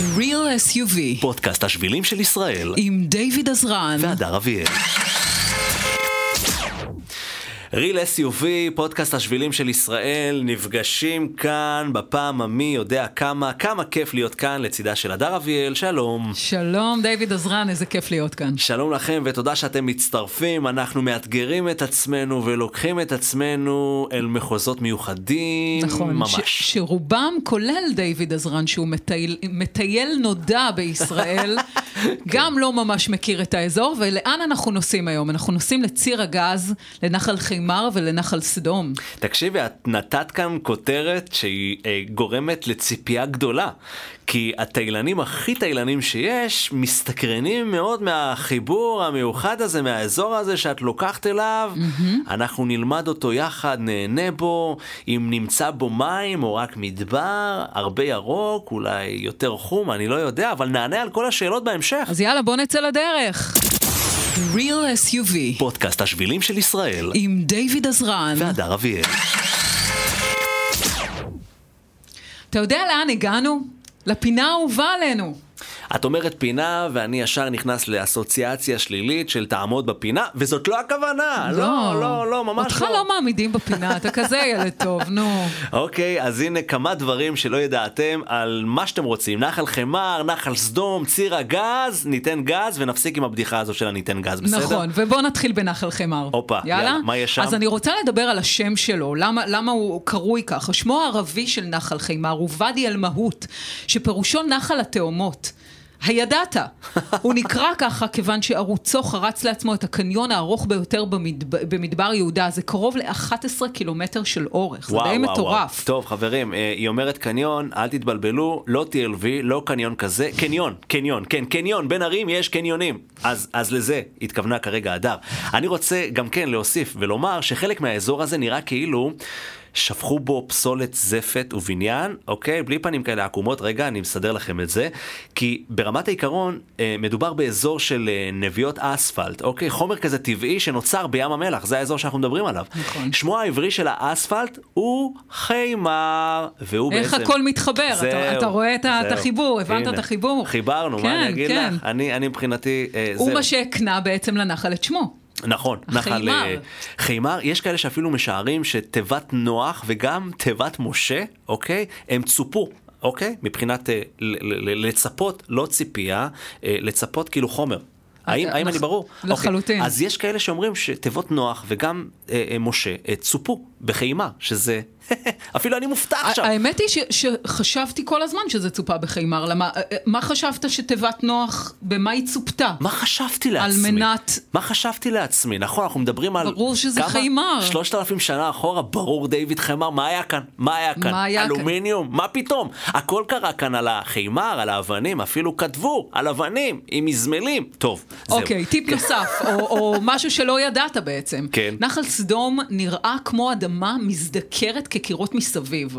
Real SUV פודקאסט השבילים של ישראל, עם דיוויד עזרן. והדר אביאל. ריל SUV, פודקאסט השבילים של ישראל, נפגשים כאן בפעם המי יודע כמה, כמה כיף להיות כאן לצידה של הדר אביאל, שלום. שלום דיוויד עזרן, איזה כיף להיות כאן. שלום לכם ותודה שאתם מצטרפים, אנחנו מאתגרים את עצמנו ולוקחים את עצמנו אל מחוזות מיוחדים, נכון, ממש. ש- שרובם כולל דיוויד עזרן, שהוא מטייל, מטייל נודע בישראל, גם לא ממש מכיר את האזור, ולאן אנחנו נוסעים היום? אנחנו נוסעים לציר הגז, לנחל חימר ולנחל סדום. תקשיבי, את נתת כאן כותרת שהיא אה, גורמת לציפייה גדולה. כי התאילנים הכי תאילנים שיש, מסתקרנים מאוד מהחיבור המיוחד הזה, מהאזור הזה שאת לוקחת אליו. Mm-hmm. אנחנו נלמד אותו יחד, נהנה בו, אם נמצא בו מים או רק מדבר, הרבה ירוק, אולי יותר חום, אני לא יודע, אבל נענה על כל השאלות בהמשך. אז יאללה, בוא נצא לדרך. Real SUV פודקאסט השבילים של ישראל, עם דיוויד עזרן. והדר אביאל. אתה יודע לאן הגענו? לפינה האהובה עלינו. את אומרת פינה, ואני ישר נכנס לאסוציאציה שלילית של תעמוד בפינה, וזאת לא הכוונה. לא, לא, לא, ממש אותך לא. לא מעמידים בפינה, אתה כזה ילד טוב, נו. אוקיי, אז הנה כמה דברים שלא ידעתם על מה שאתם רוצים. נחל חמר, נחל סדום, ציר הגז, ניתן גז, ונפסיק עם הבדיחה הזו של הניתן גז, בסדר? נכון, ובוא נתחיל בנחל חמר. הופה, יאללה, מה יש שם? אז אני רוצה לדבר על השם שלו, למה, למה הוא קרוי ככה. שמו הערבי של נחל חמר הוא ואדי אל-מהות, שפירושו נחל התאומות. הידעת, הוא נקרא ככה כיוון שערוצו חרץ לעצמו את הקניון הארוך ביותר במדבר, במדבר יהודה, זה קרוב ל-11 קילומטר של אורך, זה די מטורף. טוב, חברים, אה, היא אומרת קניון, אל תתבלבלו, לא TLV, לא קניון כזה, קניון, קניון, כן, קניון, בין ערים יש קניונים. אז, אז לזה התכוונה כרגע הדר. אני רוצה גם כן להוסיף ולומר שחלק מהאזור הזה נראה כאילו... שפכו בו פסולת זפת ובניין, אוקיי? בלי פנים כאלה עקומות, רגע, אני מסדר לכם את זה. כי ברמת העיקרון, אה, מדובר באזור של אה, נביעות אספלט, אוקיי? חומר כזה טבעי שנוצר בים המלח, זה האזור שאנחנו מדברים עליו. נכון. שמו העברי של האספלט הוא חיימר, והוא איך בעצם... הכל מתחבר, זהו, אתה, אתה רואה את, ה- את זהו. החיבור, הבנת הנה, את החיבור? חיברנו, מה כן, אני אגיד כן. לך? אני, אני מבחינתי, אה, הוא זהו. מה שהקנה בעצם לנחל את שמו. נכון, נחל. אה, חיימר, יש כאלה שאפילו משערים שתיבת נוח וגם תיבת משה, אוקיי, הם צופו. אוקיי? מבחינת אה, לצפות, לא ציפייה, אה, לצפות כאילו חומר. האם, האם לח- אני ברור? לחלוטין. אוקיי. אז יש כאלה שאומרים שתיבות נוח וגם אה, משה צופו בחיימר, שזה... אפילו אני מופתע עכשיו. האמת היא ש- שחשבתי כל הזמן שזה צופה בחיימר, למה, אה, מה חשבת שתיבת נוח, במה היא צופתה? מה חשבתי לעצמי? מנת- מה חשבתי לעצמי? נכון, אנחנו מדברים על... ברור שזה כמה? חיימר. שלושת אלפים שנה אחורה, ברור דיוויד חיימר, מה היה כאן? מה היה כאן? מה היה כאן? אלומיניום? מה פתאום? הכל קרה כאן על החיימר, על האבנים, אפילו כתבו על אבנים, עם מזמלים. טוב, זהו. אוקיי, טיפ נוסף, או, או משהו שלא ידעת בעצם. כן. נחל סדום נראה כמו אדמה מזדקרת כקירות מסביב,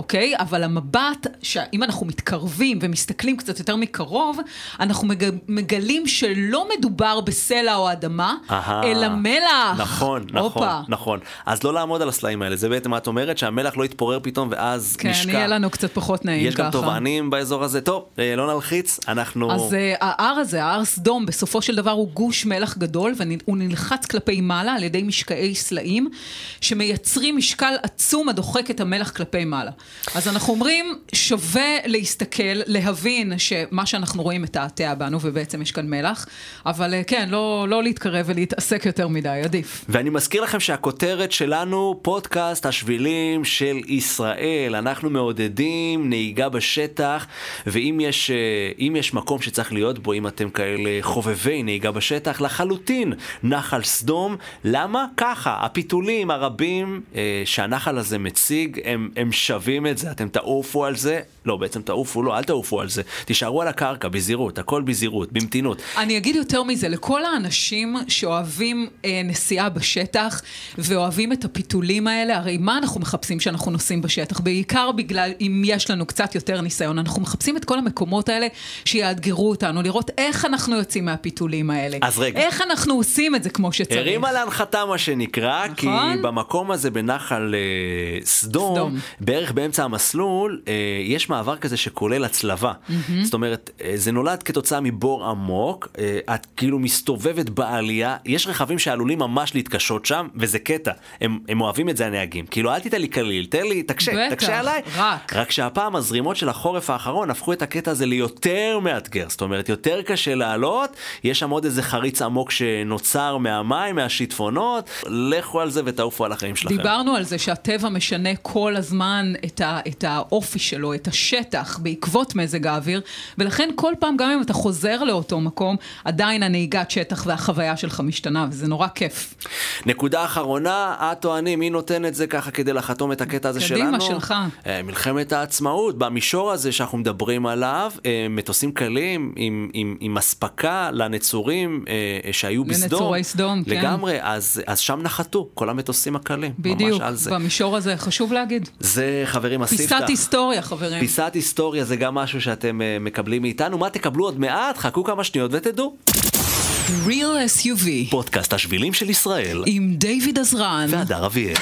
אוקיי? אבל המבט, שאם אנחנו מתקרבים ומסתכלים קצת יותר מקרוב, אנחנו מג... מגלים שלא מדובר בסלע או אדמה, אהה. אלא מלח. נכון, נכון, הופה. נכון. אז לא לעמוד על הסלעים האלה, זה בעצם מה את אומרת, שהמלח לא יתפורר פתאום ואז כן, נשקע. יהיה לנו קצת פחות נעים יש ככה. גם תובענים באזור הזה. טוב, אה, לא נלחיץ, אנחנו... אז uh, ההר הזה, ההר סדום, בסופו של דבר הוא גוש מלח גדול, והוא נלחץ כלפי מעלה על ידי משקעי סלעים, שמייצרים משקל עצום הדוחק את המלח כלפי מעלה. אז אנחנו אומרים, שווה להסתכל, להבין שמה שאנחנו רואים מתעתע בנו, ובעצם יש כאן מלח, אבל uh, כן, לא, לא להתקרב ולהתעסק יותר מדי, עדיף. ואני מזכיר לכם שהכותרת שלנו, פודקאסט השבילים של ישראל. אנחנו מעודדים נהיגה בשטח, ואם יש, אה, יש מקום שצריך להיות בו, אם אתם כאלה חובבי נהיגה בשטח, לחלוטין נחל סדום. למה? ככה, הפיתולים הרבים אה, שהנחל הזה מציג, הם, הם שווים את זה. אתם תעופו על זה. לא, בעצם תעופו, לא, אל תעופו על זה. תישארו על הקרקע, בזהירות, הכל בזהירות, במתינות. אני אגיד יותר מזה, לכל האנשים שאוהבים אה, נסיעה בשטח ואוהבים את הפיתולים האלה, הרי מה אנחנו מחפשים כשאנחנו נוסעים בשטח? בעיקר בגלל, אם יש לנו קצת יותר ניסיון, אנחנו מחפשים את כל המקומות האלה שיאתגרו אותנו, לראות איך אנחנו יוצאים מהפיתולים האלה. אז רגע. איך אנחנו עושים את זה כמו שצריך. הרימה להנחתה מה שנקרא, נכון. כי במקום הזה בנחל אה, סדום, סדום. בערך באמצע המסלול, אה, יש מעבר כזה שכולל הצלבה. זאת אומרת, אה, זה נולד כתוצאה מבור עמוק, אה, את כאילו מסתובבת בעלייה, יש רכבים שעלולים ממש להתקשות שם, וזה קטע. הם, הם אוהבים את זה הנהגים. כאילו, אל תיתן לי קליל, תן לי, תקשה, בטח, תקשה עליי. רק. רק שהפעם הזרימות של החורף האחרון הפכו את הקטע הזה ליותר מאתגר. זאת אומרת, יותר קשה לעלות, יש שם עוד איזה חריץ עמוק שנוצר מהמים, מהשיטפונות, לכו על זה ותעופו על החיים שלכם. דיברנו על זה שהטבע משנה כל הזמן את, ה, את האופי שלו, את השטח, בעקבות מזג האוויר, ולכן כל פעם, גם אם אתה חוזר לאותו מקום, עדיין הנהיגת שטח והחוויה שלך משתנה, וזה נורא כיף. נקודה אחרונה, את או אני, מי נותן את זה ככה כדי לחתום את הקטע הזה קדימה, שלנו? שלך. אה, מלחמת העצמאות, במישור הזה שאנחנו מדברים עליו, אה, מטוסים קלים עם, עם, עם אספקה לנצורים אה, שהיו בסדום. לנצורי סדום, כן. לגמרי, אז, אז שם נחתו כל המטוסים הקלים. בדיוק. במישור הזה, חשוב להגיד. זה, חברים, הספתח. פיסת היסטוריה, חברים. פיסת היסטוריה זה גם משהו שאתם אה, מקבלים מאיתנו. מה תקבלו עוד מעט? חכו כמה שניות ותדעו. Real SUV, פודקאסט השבילים של ישראל. עם דיוויד עזרן. והדר אביאל.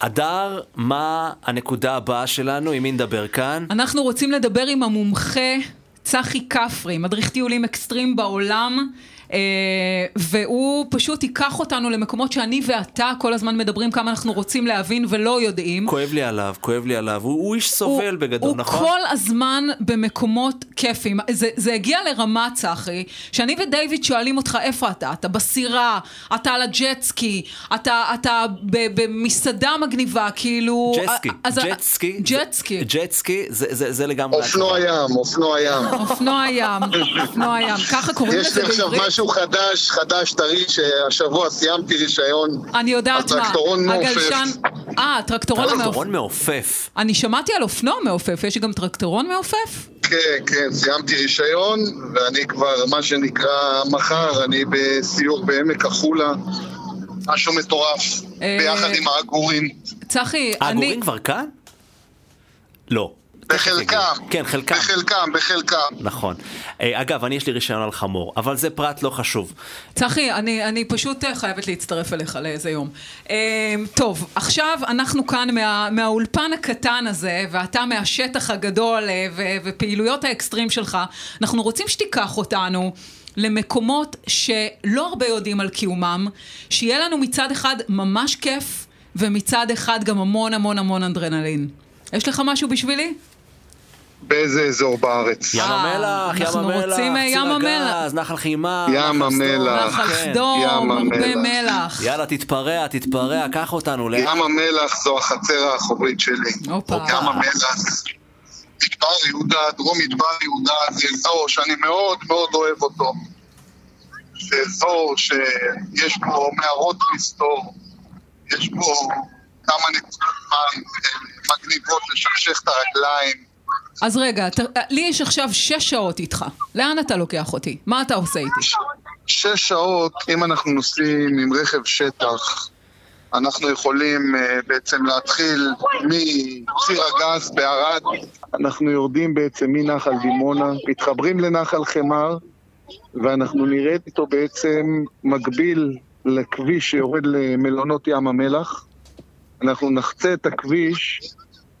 הדר, מה הנקודה הבאה שלנו? עם מי נדבר כאן? אנחנו רוצים לדבר עם המומחה צחי כפרי, מדריך טיולים אקסטרים בעולם. אה, והוא פשוט ייקח אותנו למקומות שאני ואתה כל הזמן מדברים כמה אנחנו רוצים להבין ולא יודעים. כואב לי עליו, כואב לי עליו. הוא, הוא איש סובל הוא, בגדול, הוא נכון? כל הזמן במקומות כיפים. זה, זה הגיע לרמה, צחי, שאני ודייוויד שואלים אותך איפה אתה. אתה בסירה, אתה על הג'טסקי, אתה, אתה במסעדה מגניבה, כאילו... ג'טסקי, ג'טסקי, ג'טסקי. ג'טסקי, זה, זה, זה לגמרי... אופנוע ים, אופנוע ים. אופנוע ים, אופנוע ים, ככה קוראים לזה בעברית? משהו חדש, חדש טרי, שהשבוע סיימתי רישיון. אני יודעת מה. הטרקטורון מעופף. הגלשן... אה. טרקטורון מעופף. אני שמעתי על אופנוע מעופף, יש גם טרקטורון מעופף? כן, כן, סיימתי רישיון, ואני כבר, מה שנקרא, מחר, אני בסיור בעמק החולה. משהו מטורף, אה, ביחד עם העגורים. צחי, אני... העגורים כבר כאן? לא. בחלקם. כן, חלקם. בחלקם, בחלקם. נכון. אה, אגב, אני יש לי רישיון על חמור, אבל זה פרט לא חשוב. צחי, אני, אני פשוט אה, חייבת להצטרף אליך לאיזה יום. אה, טוב, עכשיו אנחנו כאן מה, מהאולפן הקטן הזה, ואתה מהשטח הגדול ו, ופעילויות האקסטרים שלך, אנחנו רוצים שתיקח אותנו. למקומות שלא הרבה יודעים על קיומם, שיהיה לנו מצד אחד ממש כיף, ומצד אחד גם המון המון המון אדרנלין. יש לך משהו בשבילי? באיזה אזור בארץ? ים אה, המלח, ים אנחנו המלח, רוצים, אה, ציר ים המלח. הגז, נחל חימה, ים נחל סדום. המלח. נחל כן. סדום, ים הרבה המלח. מלח. יאללה, תתפרע, תתפרע, קח אותנו. ל- ים המלח זו החצר האחורית שלי. ים המלח. מדבר יהודה, דרום מדבר יהודה, זה אזור שאני מאוד מאוד אוהב אותו. זה אזור שיש בו מערות מסתור, יש בו כמה נקודות מים אה, מגניבות לשכשך את הרגליים. אז רגע, ת, לי יש עכשיו שש שעות איתך. לאן אתה לוקח אותי? מה אתה עושה איתי? שש שעות, אם אנחנו נוסעים עם רכב שטח, אנחנו יכולים uh, בעצם להתחיל מציר הגז בערד. אנחנו יורדים בעצם מנחל דימונה, מתחברים לנחל חמר, ואנחנו נרד איתו בעצם מקביל לכביש שיורד למלונות ים המלח. אנחנו נחצה את הכביש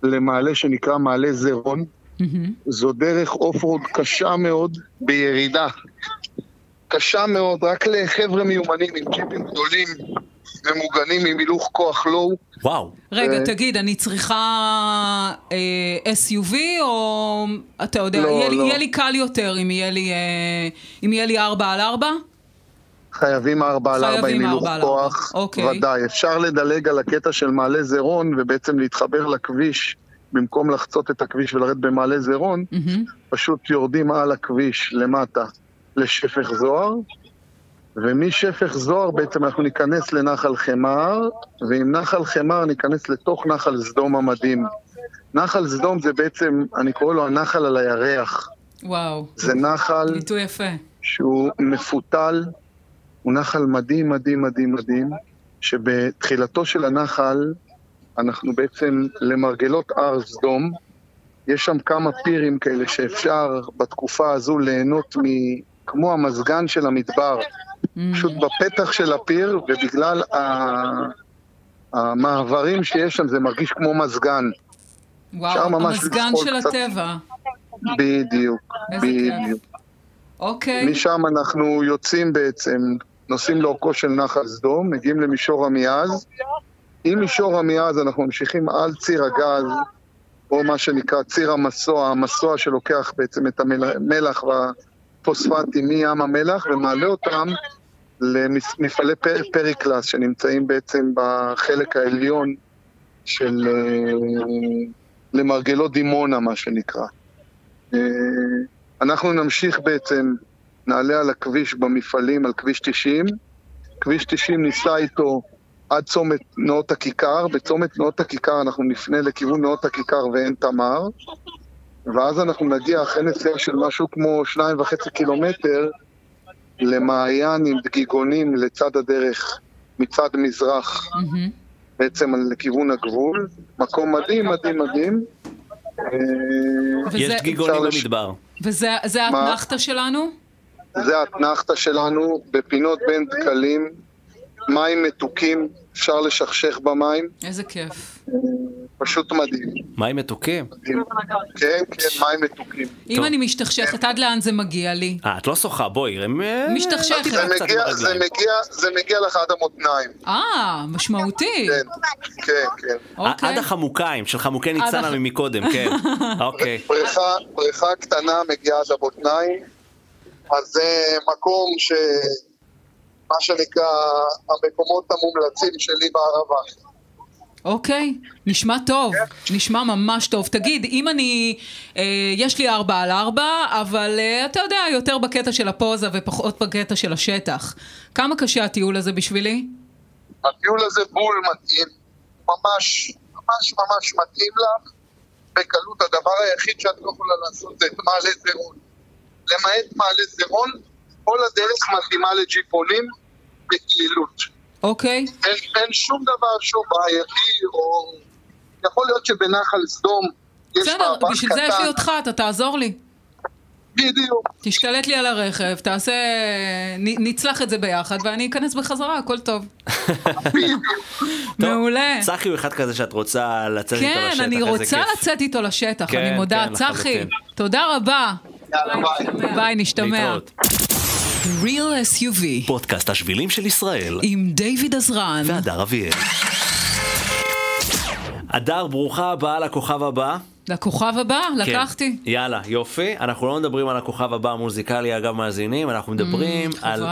למעלה שנקרא מעלה זרעון. מהמם. זו דרך אוף רוד קשה מאוד בירידה. קשה מאוד, רק לחבר'ה מיומנים עם ג'יפים גדולים ממוגנים עם הילוך כוח לואו. וואו. רגע, אה, תגיד, אני צריכה אה, SUV או אתה יודע, לא, יהיה, לי, לא. יהיה לי קל יותר אם יהיה לי, אה, אם יהיה לי 4 על 4? חייבים ארבע על ארבע עם חייבים הילוך. כוח. אוקיי. ודאי, אפשר לדלג על הקטע של מעלה זרעון ובעצם להתחבר לכביש במקום לחצות את הכביש ולרדת במעלה זרעון, מהמם. פשוט יורדים על הכביש למטה לשפך זוהר, ומשפך זוהר בעצם אנחנו ניכנס לנחל חמר, ועם נחל חמר ניכנס לתוך נחל סדום המדהים. נחל סדום זה בעצם, אני קורא לו הנחל על הירח. וואו, זה נחל ביטוי יפה. שהוא מפותל, הוא נחל מדהים, מדהים, מדהים, מדהים, שבתחילתו של הנחל אנחנו בעצם למרגלות הר סדום. יש שם כמה פירים כאלה שאפשר בתקופה הזו ליהנות מ... כמו המזגן של המדבר, Mm. פשוט בפתח של הפיר, ובגלל ה... המעברים שיש שם, זה מרגיש כמו מזגן. וואו, המזגן של קצת... הטבע. בדיוק, בדיוק. אוקיי. משם אנחנו יוצאים בעצם, נוסעים לאורכו של נחל סדום, מגיעים למישור עמיעז. עם מישור עמיעז אנחנו ממשיכים על ציר הגז, או מה שנקרא ציר המסוע, המסוע שלוקח בעצם את המלח והפוספטים מים המלח ומעלה אותם למפעלי פריקלאס שנמצאים בעצם בחלק העליון של אה, למרגלות דימונה, מה שנקרא. אה, אנחנו נמשיך בעצם, נעלה על הכביש במפעלים, על כביש 90. כביש 90 ניסע איתו עד צומת נאות הכיכר, בצומת נאות הכיכר אנחנו נפנה לכיוון נאות הכיכר ועין תמר, ואז אנחנו נגיע אחרי נסיעה של משהו כמו שניים וחצי קילומטר למעיין עם דגיגונים לצד הדרך, מצד מזרח, mm-hmm. בעצם לכיוון הגבול. מקום מדהים, מדהים, מדהים. יש דגיגונים במדבר. וזה האתנחתא שלנו? זה האתנחתא שלנו בפינות בין דקלים, מים מתוקים, אפשר לשכשך במים. איזה כיף. פשוט מדהים. מים מתוקים? כן, כן, מים מתוקים. אם אני משתכשכת, עד לאן זה מגיע לי? אה, את לא שוחה, בואי. משתכשכת. זה מגיע לך עד המותניים. אה, משמעותי. כן, כן, כן. אוקיי. עד החמוקיים, של חמוקי ניצנה ממקודם, כן. אוקיי. בריכה קטנה מגיעה עד המותניים, אז זה מקום ש... מה שנקרא המקומות המומלצים שלי בערבה. אוקיי, נשמע טוב, כן. נשמע ממש טוב. תגיד, אם אני, אה, יש לי ארבע על ארבע, אבל אה, אתה יודע, יותר בקטע של הפוזה ופחות בקטע של השטח. כמה קשה הטיול הזה בשבילי? הטיול הזה בול מתאים, ממש, ממש ממש מתאים לך, בקלות. הדבר היחיד שאת לא יכולה לעשות זה את מעלה זרון. למעט מעלה זרון, כל הדרך מתאימה לג'יפונים בקלילות. אוקיי. אין, אין שום דבר שהוא בעייתי, או... יכול להיות שבנחל סדום יש מעבר קטן. בסדר, בשביל זה יש לי אותך, אתה תעזור לי. בדיוק. תשתלט לי על הרכב, תעשה... נצלח את זה ביחד, ואני אכנס בחזרה, הכל טוב. מעולה. צחי הוא אחד כזה שאת רוצה לצאת איתו לשטח, כן, אני רוצה לצאת איתו לשטח, אני כן, מודה. כן, צחי, תודה רבה. יאללה, ביי. ביי, נשתמע. Real SUV, פודקאסט השבילים של ישראל, עם דיוויד עזרן והדר אביאל. הדר, ברוכה הבאה לכוכב הבא. לכוכב הבא? כן. לקחתי. יאללה, יופי. אנחנו לא מדברים על הכוכב הבא המוזיקלי, אגב מאזינים, אנחנו מדברים mm, על,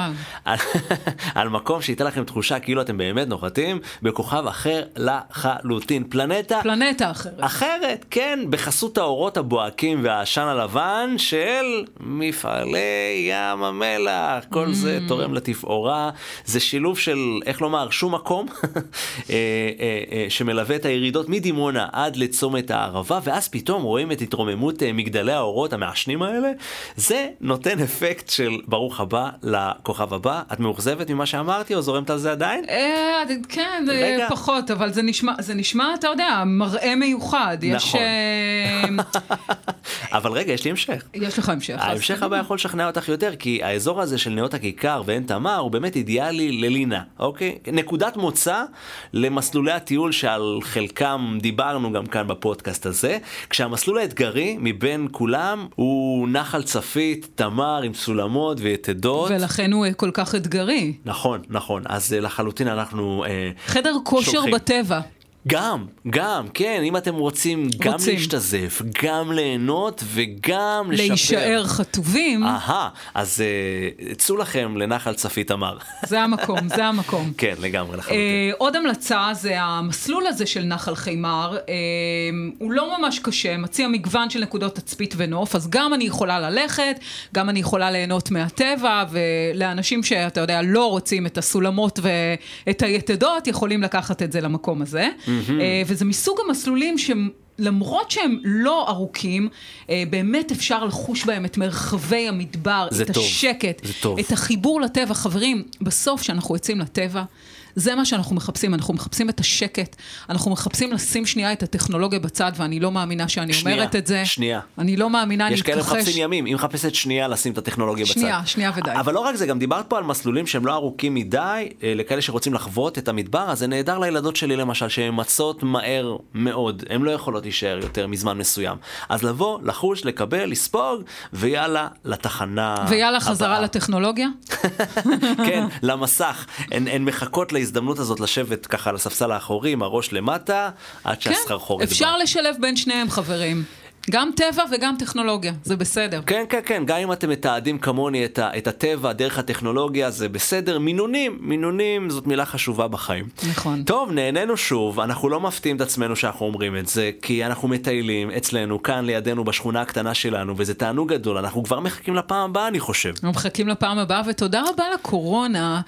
על, על מקום שייתן לכם תחושה כאילו אתם באמת נוחתים בכוכב אחר לחלוטין. פלנטה... פלנטה אחרת. אחרת, כן, בחסות האורות הבוהקים והעשן הלבן של מפעלי ים המלח. כל mm. זה תורם לתפאורה. זה שילוב של, איך לומר, שום מקום אה, אה, אה, שמלווה את הירידות מדימונה עד לצומת הערבה, ואז ואז פתאום רואים את התרוממות אה, מגדלי האורות המעשנים האלה, זה נותן אפקט של ברוך הבא לכוכב הבא. את מאוכזבת ממה שאמרתי או זורמת על זה עדיין? אה, כן, פחות, אבל זה נשמע, אתה יודע, מראה מיוחד. נכון. אבל רגע, יש לי המשך. יש לך המשך. ההמשך הבא יכול לשכנע אותך יותר, כי האזור הזה של נאות הכיכר ועין תמר הוא באמת אידיאלי ללינה, אוקיי? נקודת מוצא למסלולי הטיול שעל חלקם דיברנו גם כאן בפודקאסט הזה. כשהמסלול האתגרי מבין כולם הוא נחל צפית, תמר עם סולמות ויתדות. ולכן הוא כל כך אתגרי. נכון, נכון. אז אה, לחלוטין אנחנו אה, חדר כושר. בטבע. גם, גם, כן, אם אתם רוצים, רוצים. גם להשתזף, גם ליהנות וגם לשפר. להישאר חטובים. אהה, אז uh, צאו לכם לנחל צפית אמר. זה המקום, זה המקום. כן, לגמרי, לחלוטין. Uh, עוד המלצה זה המסלול הזה של נחל חימר, uh, הוא לא ממש קשה, מציע מגוון של נקודות תצפית ונוף, אז גם אני יכולה ללכת, גם אני יכולה ליהנות מהטבע, ולאנשים שאתה יודע, לא רוצים את הסולמות ואת היתדות, יכולים לקחת את זה למקום הזה. Mm. אה, וזה מסוג המסלולים שהם... למרות שהם לא ארוכים, אה, באמת אפשר לחוש בהם את מרחבי המדבר, את טוב, השקט, את החיבור לטבע. חברים, בסוף כשאנחנו יוצאים לטבע, זה מה שאנחנו מחפשים, אנחנו מחפשים את השקט, אנחנו מחפשים לשים שנייה את הטכנולוגיה בצד, ואני לא מאמינה שאני שנייה, אומרת את זה. שנייה. אני לא מאמינה, אני יש כאלה מתכחש. מחפשים ימים, היא מחפשת שנייה לשים את הטכנולוגיה בצד. שנייה, שנייה ודי. אבל לא רק זה, גם דיברת פה על מסלולים שהם לא ארוכים מדי, אה, לכאלה שרוצים לחוות את המדבר, אז זה נהדר לילדות שלי למשל, שהן מצות מהר מאוד, הן לא יכולות להישאר יותר מזמן מסוים. אז לבוא, לחוש, לקבל, לספוג, ויאללה, לתחנה ויאללה, חזרה הבאה. לטכנולוגיה? כן, למסך. הן מחכות להזדמנות הזאת לשבת ככה על הספסל האחורי, עם הראש למטה, עד שהסחרחורת כן, אפשר לשלב בין שניהם, חברים. גם טבע וגם טכנולוגיה, זה בסדר. כן, כן, כן, גם אם אתם מתעדים כמוני את, ה, את הטבע דרך הטכנולוגיה, זה בסדר. מינונים, מינונים זאת מילה חשובה בחיים. נכון. טוב, נהנינו שוב, אנחנו לא מפתיעים את עצמנו שאנחנו אומרים את זה, כי אנחנו מטיילים אצלנו, כאן לידינו, בשכונה הקטנה שלנו, וזה תענוג גדול, אנחנו כבר מחכים לפעם הבאה, אני חושב. אנחנו מחכים לפעם הבאה, ותודה רבה לקורונה.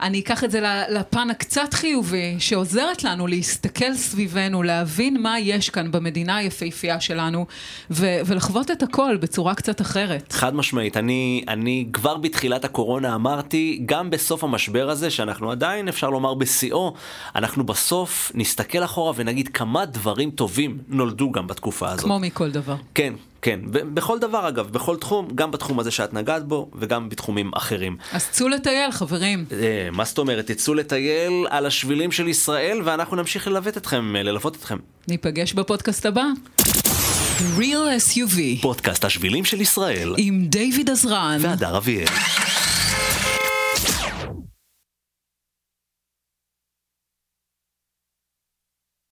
אני אקח את זה לפן הקצת חיובי, שעוזרת לנו להסתכל סביבנו, להבין מה יש כאן במדינה היפהפייה שלנו, ו- ולחוות את הכל בצורה קצת אחרת. חד משמעית, אני, אני כבר בתחילת הקורונה אמרתי, גם בסוף המשבר הזה, שאנחנו עדיין, אפשר לומר, בשיאו, אנחנו בסוף נסתכל אחורה ונגיד כמה דברים טובים נולדו גם בתקופה הזאת. כמו מכל דבר. כן, כן, בכל דבר אגב, בכל תחום, גם בתחום הזה שאת נגעת בו, וגם בתחומים אחרים. אז צאו לטייל, חברים. אה, מה זאת אומרת, תצאו לטייל על השבילים של ישראל, ואנחנו נמשיך ללוות אתכם, אה, ללוות אתכם. ניפגש בפודקאסט הבא. Real SUV, פודקאסט השבילים של ישראל, עם דיוויד עזרן. והדר אביאל.